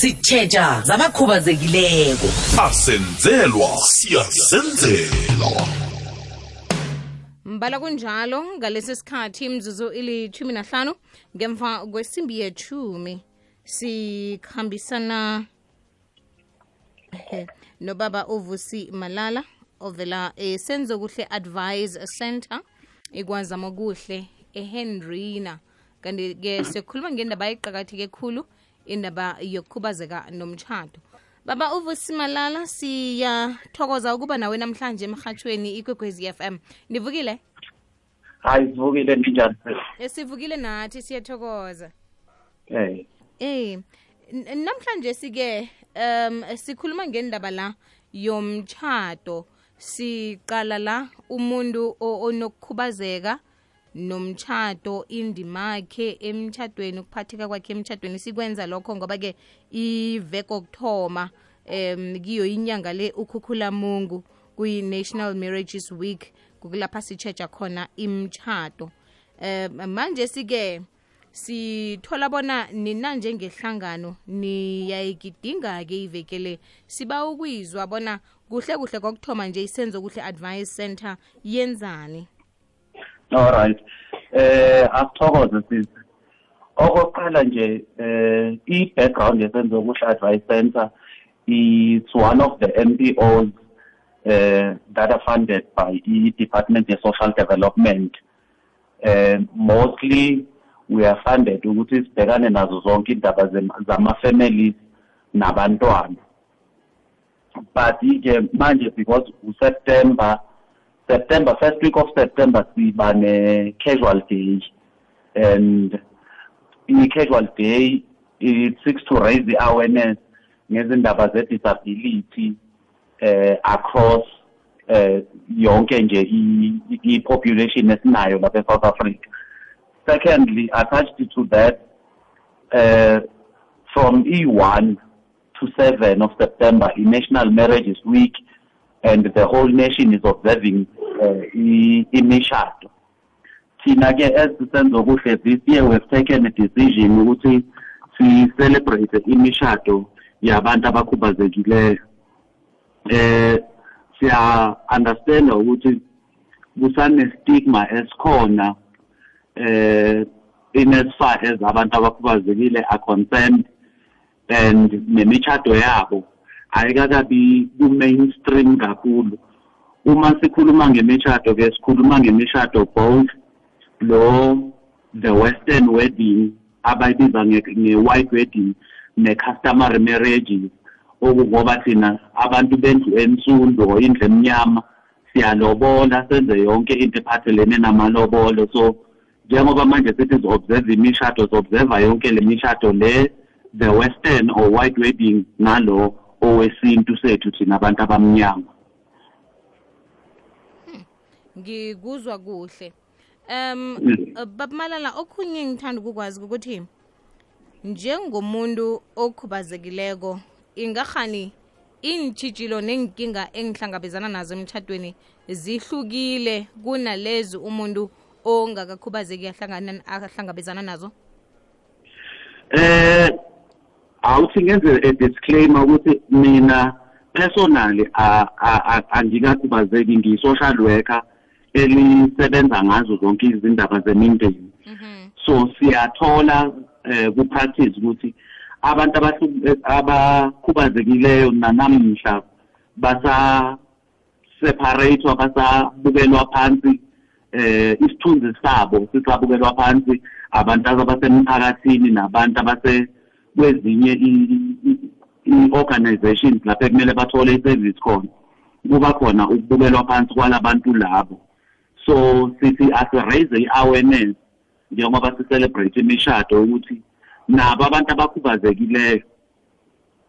sitjheja zabakhubazekileko. Asenzelwa siyasenzela mbala kunjalo ngalesi sikhathi imzuzu ilithumi nahlanu ngemva kwesimbi yethumi sikhambisana nobaba uvusi malala ovela esenzo kuhle advise center ikwazama kuhle ehenrina. Kanti-ke siyokhuluma ngendaba eqakatheke khulu indaba yokukhubazeka nomtshato. Baba uvusi malala siyathokoza ukuba nawe namhlanje emhathweni ikwekwezi FM nivukile? Hayi sivukile ninjani Eh, sivukile nathi siyathokoza. Eh. Eh n- namhlanje sike um sikhuluma ngendaba la yomtshato. Siqala la umuntu o- onokukhubazeka nomtshato indimakhe emtshadweni ukuphatheka kwakhe emtshadweni sikwenza lokho ngoba ke iveko okuthoma um kiyo inyanga le ukhukhulamungu kuyi-national marriages week kukulapha sitshetsha khona imtshato. Um manje sike sithola bona nina njengehlangano niyayigidinga-ke ivekele siba ukwizwa bona kuhle kuhle kokuthoma nje isenzo kuhle advice center yenzani? All right. Eh asithokoze sisi okokuqala nje eh i-background yesenzo kuhle advice center is one of the NPOs uh, that are funded by the Department of Social Development. Uh, mostly we are funded ukuthi sibhekane nazo zonke indaba zama-families nabantwana. But nje manje because uSeptember September first week of September siba ne casual day. And i-casual day it seeks to raise the awareness ngezindaba ze-disability eh across eh yonke nje i-population esinayo lapha eSouth Africa. Secondly attached to that uh, from E1 to 7 of September, in National Marriages Week, and the whole nation is observing uh, imishado. Thina ke as senzo kuhle this year we've taken a decision ukuthi si celebrate imishado yabantu abakhubazekileyo. Eh siya understand ukuthi kusane stigma esikhona eh in as far as abantu abakhubazekile are concerned and nemitshato yabo ayikakabi ku-mainstream kakhulu. Uma sikhuluma ngemishado ke sikhuluma ngemishado both lo the western wedding abayibiza nge- nge-white wedding ne-customary marriages okungoba thina abantu bendlu ensundu indlu emnyama siyalobola senze yonke into ephathelene namalobolo. So njengoba manje sithi si-observe imishado si-observe yonke le mishado le the western or white wedding nalo owesintu sethu thina abantu abamnyama. Ngikuzwa kuhle. Um Mm. babumalala okhunye ngithanda ukukwazi ukuthi njengomuntu okhubazekileko ingahani iintshijilo nenkinga engihlangabezana nazo emtshadweni zihlukile kunalezi umuntu ongakakhubazeki ahlangabezana nazo? Eh awuthi ngenze a disclaimer ukuthi mina personally a- a- a- angikakhubazeki ngiyi-social worker elisebenza ngazo zonke izindaba zemindeni Mhm. so siyathola eh ku-practice ukuthi abantu abahlu- abakhubazekileyo nanamhla basa separatewa basabukelwa phansi eh isithunzi sabo sisabukelwa phansi abantu abasemphakathini nabantu abase kwezinye i-organizations lapho ekumele bathole i-service khona. Kuba khona ukubukelwa phansi kwalabantu labo. So sithi asi-raise i-awareness njengoba si-celebrate imishado ukuthi nabo abantu abakhubazekileyo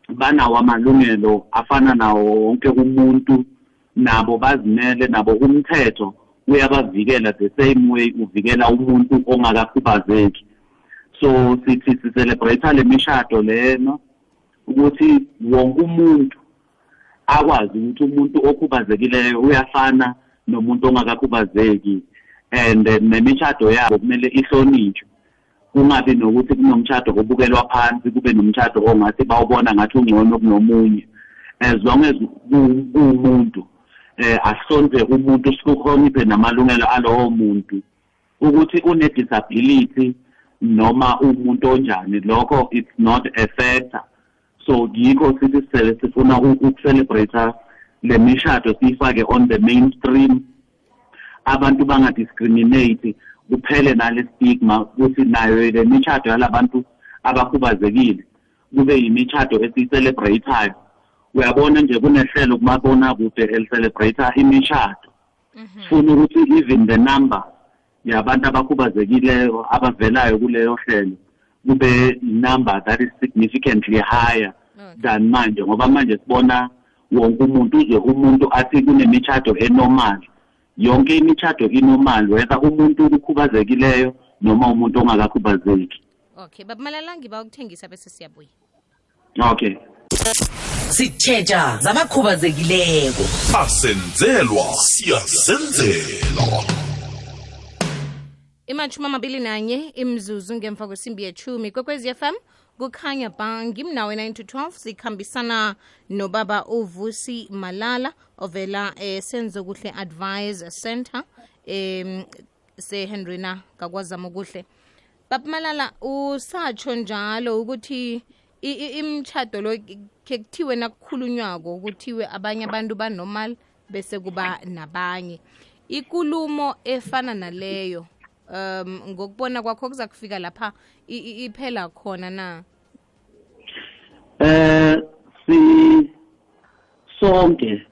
banawo amalungelo afana nawo wonke umuntu nabo bazimele nabo umthetho uyabavikela the same way uvikela umuntu ongakakhubazeki. So sithi sicelebrate le mishado leno ukuthi wonke umuntu akwazi ukuthi umuntu okhubazekileyo uyafana nomuntu ongakakhubazeki and nemishado yabo kumele ihlonitshwe. Kungabi nokuthi kunomtshado obukelwa phansi kube nomtshado ongathi bawubona ngathi ungcono kunomunye. As long as kuwumuntu eh ahlonze umuntu sikuhloniphe namalungelo alowo muntu. Ukuthi une disability noma umuntu onjani lokho it's not a factor so yikho sithi sisele sifuna ukucelebrate le mishado siyifake on the mainstream. Abantu bangadiscriminate kuphele nale stigma ukuthi nayo le mishado yalabantu abakhubazekile. Kube yimishado esiyicelebrate-ayo. Uyabona nje kunehlelo kumabonakude elicelebrate imishado. Funa ukuthi even the number yabantu abakhubazekileyo abavelayo kuleyo hlelo kube number that is significantly higher than manje ngoba manje sibona wonke umuntu uze umuntu athi kunemishado enormal. Yonke imishado inormal whether umuntu ukhubazekileyo noma umuntu ongakakhubazeki. Okay babumalala ngiba ukuthengisa bese siyabuya. Okay. Sitshetsha zabakhubazekileko. Asenzelwa siyasenzela imashumi amabili nanye imzuzu ngemva kwesimbi yechumi kwekwezi fm kukhanya ba ngimnawe 9 to 12 sikhambisana nobaba uvusi malala ovela eh, senzo kuhle advise center em sehenrina kakwazama kuhle. Baba malala usatsho njalo ukuthi imtshado lo ke kuthiwe nakukhulunywako kuthiwe abanye abantu banormal bese kuba nabanye. Ikulumo efana naleyo um ngokubona kwakho kuza kufika lapha iphela khona na? Eh si sonke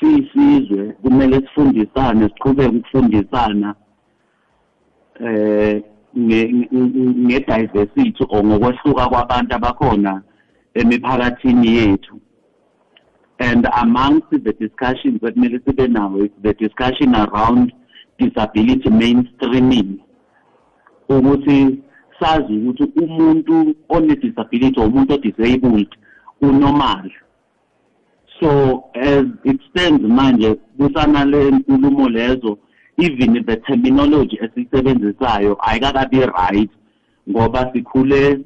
sisizwe kumele sifundisane siqhubeke ukufundisana eh nge- nge- nge-diversity or ngokwehluka kwabantu abakhona emiphakathini yethu. And amongst the discussions ekumele sibe nawo is the discussion around disability mainstreaming. Ukuthi sazi ukuthi umuntu one-disability or umuntu o-disabled unormal. So as it stands manje kusanale nkulumo lezo even the terminology esiyisebenzisayo ayikakabi right ngoba sikhule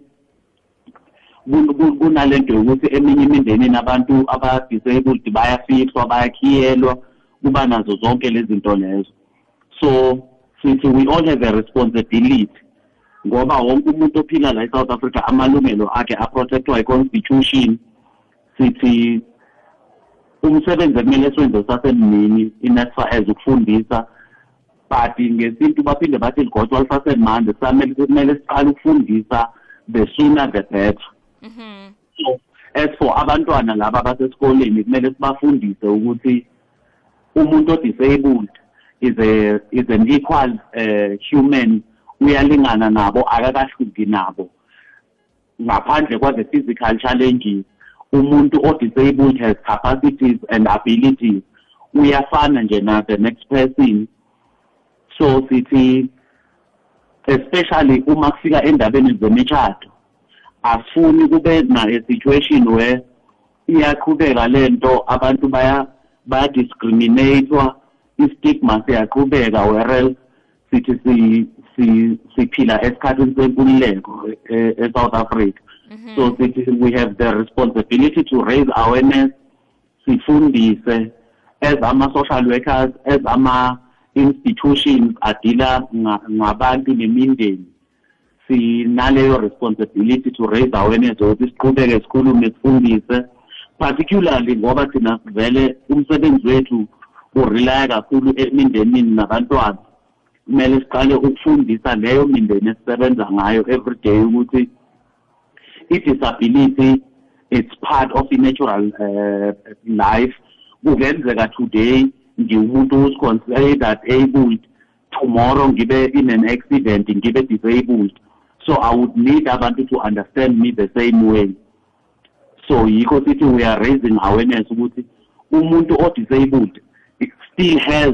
kun- kun- kunalento yokuthi eminye imindenini abantu aba-disabled bayafixwa bayakhiyelwa kuba nazo zonke lezi zinto lezo. So sithi we all have a responsibility. Ngoba wonke umuntu ophila la eSouth Africa amalungelo akhe aprotectwa i-constitution. Sithi umsebenzi ekumele siwenze sasemnini in as ukufundisa. But ngesintu baphinde bathi ligotswa lisasemande kumele siqale ukufundisa the sooner the better. Mhm. so as for abantwana laba basesikoleni kumele sibafundise ukuthi umuntu odisabled is a is an equal uh, human uyalingana nabo akakahluki nabo. Ngaphandle kwa the physical challenges umuntu odisabled has capacities and abilities. Uyafana nje na the next person. So sithi especially uma kufika endabeni zemishado asifuni kube na a situation where iyaqhubeka lento abantu baya bayadiscriminatewa istigma siyaqhubeka whereas sithi si si siphila esikhathini senkululeko e- e-South Africa. So sithi we have the responsibility to raise awareness sifundise as ama-social workers as ama-institutions adila nga- ngabantu nemindeni. Sinaleyo responsibility to raise awareness ukuthi siqhubeke sikhulume sifundise particularly ngoba thina vele umsebenzi wethu urelaya kakhulu emindenini nabantwana. Kumele siqale ukufundisa leyo mindeni esisebenza ngayo every day ukuthi i-disability it's part of i-natural uh, life. Kungenzeka today ngiwumuntu who's considered abled tomorrow ngibe in an accident ngibe disabled. So i would need abantu to understand me the same way. So yikho sithi we are raising awareness ukuthi umuntu o-disabled still has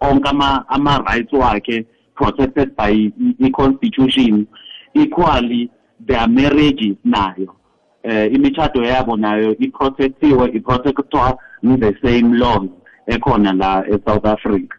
onke ama- ama-rights wakhe protected by i- i-constitution equally their marriages nayo. Eh imishado yabo nayo iprotectiwe iprotectwa the same laws ekhona la eSouth Africa.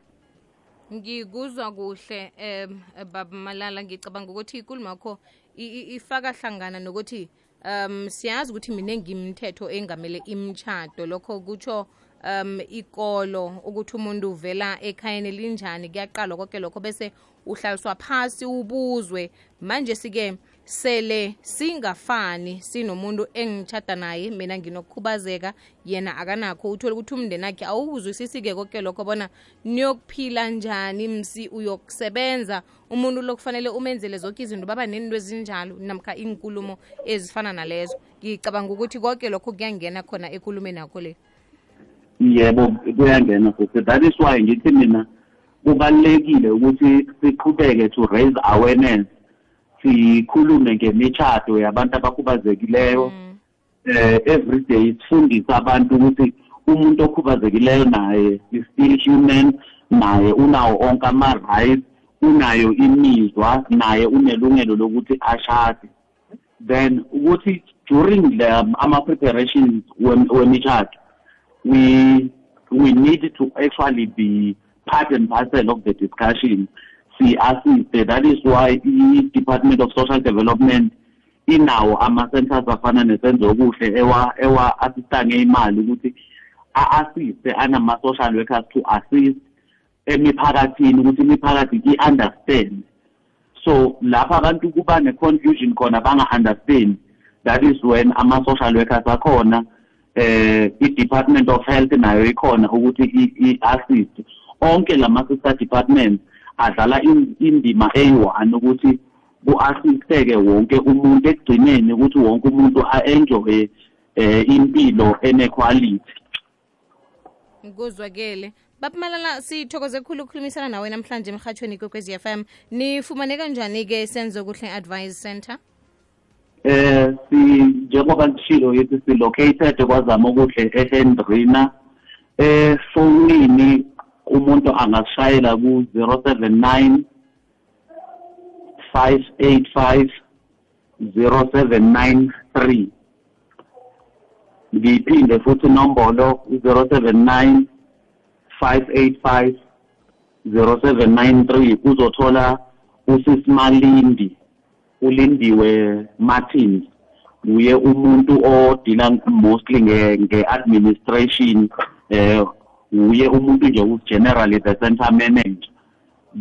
Ngikuzwa kuhle um baba malala ngicabanga ukuthi ikulumo yakho i- i- ifaka hlangana nokuthi um siyazi ukuthi miningi imithetho engamele imtshado lokho kutsho um ikolo ukuthi umuntu uvela ekhayeni elinjani kuyaqalwa konke lokho bese uhlaliswa phasi ubuzwe. Manje sike sele singafani sinomuntu engitshada naye mina nginokukhubazeka yena akanakho. Uthole ukuthi umndeni wakhe awuzwisisi-ke konke lokho bona niyokuphila njani msi uyokusebenza. Umuntu lokufanele umenzele zonke izinto baba nento ezinjalo namkha iinkulumo ezifana nalezo. Ngicabanga ukuthi konke lokho kuyangena khona ekulumeni yakho le. Yebo kuyangena futhi that is why ngithi mina kubalulekile ukuthi siqhubeke to raise awareness sikhulume ngemishado yabantu abakhubazekileyo eh every day sifundise abantu ukuthi umuntu okhubazekileyo naye is still human naye unawo onke ama-rights unayo imizwa naye unelungelo lokuthi ashade then ukuthi during the um, ama-preparations wem- wemishado we we need to actually be part and parcel of the discussion. Si-assiste that is why i-department of social development inawo ama-centers afana nesenzo okuhle ewa ewa-assista ngeimali ukuthi a-assiste anama-social workers to assist emiphakathini ukuthi imiphakathi i-understand. So lapha abantu kuba ne-confusion khona banga-understand that is when ama-social workers akhona. Eh i-department of health nayo ikhona ukuthi i-assist. Onke lama-sister departments adlala in- indima eyi-one ukuthi ku-assisteke wonke umuntu ekugcineni ukuthi wonke umuntu a-enjoye eh impilo ene-quality. Kuzwakele bapumalala sithokoze khulu ukukhulumisana nawe namhlanje emhatshweni kwekwezi FM nifumane kanjani-ke senzo kuhle advice center? Eh si njengoba ngishilo yithi si located kwazama okuhle eHendrina eh fonini umuntu angashayela ku 079 585 0793 ngiphinde futhi inombolo 079 585 0793 uzothola usisimalindi ulindiwe Martins uye umuntu odila mostly nge nge-administration eh uye umuntu nje ugenerally the center manager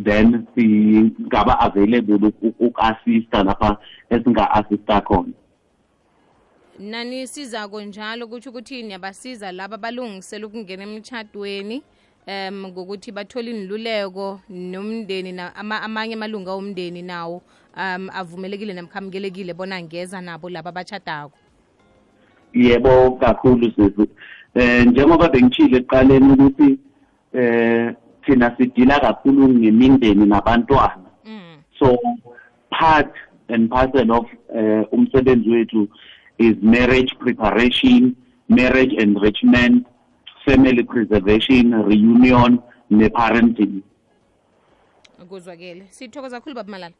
then singaba available uku-assista lapha esinga-assista khona. Nanisizako njalo? Kutsho ukuthi niyabasiza laba balungisela ukungena emtshadweni um ngokuthi bathole inluleko nomndeni amanye amalunga omndeni nawo. Um avumelekile namkhamukelekile bona angeza nabo laba abatshadako yebo kakhulu sisi eh njengoba bengitshile ekuqaleni ukuthi eh thina sidila kakhulu ngemindeni nabantwana. Mm. so part and parcel of uh, umsebenzi wethu is marriage preparation marriage enrichment family preservation reunion ne-parenting. Kuzwakele sithokoza kakhulu baba malala.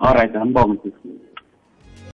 All right angibonge sisi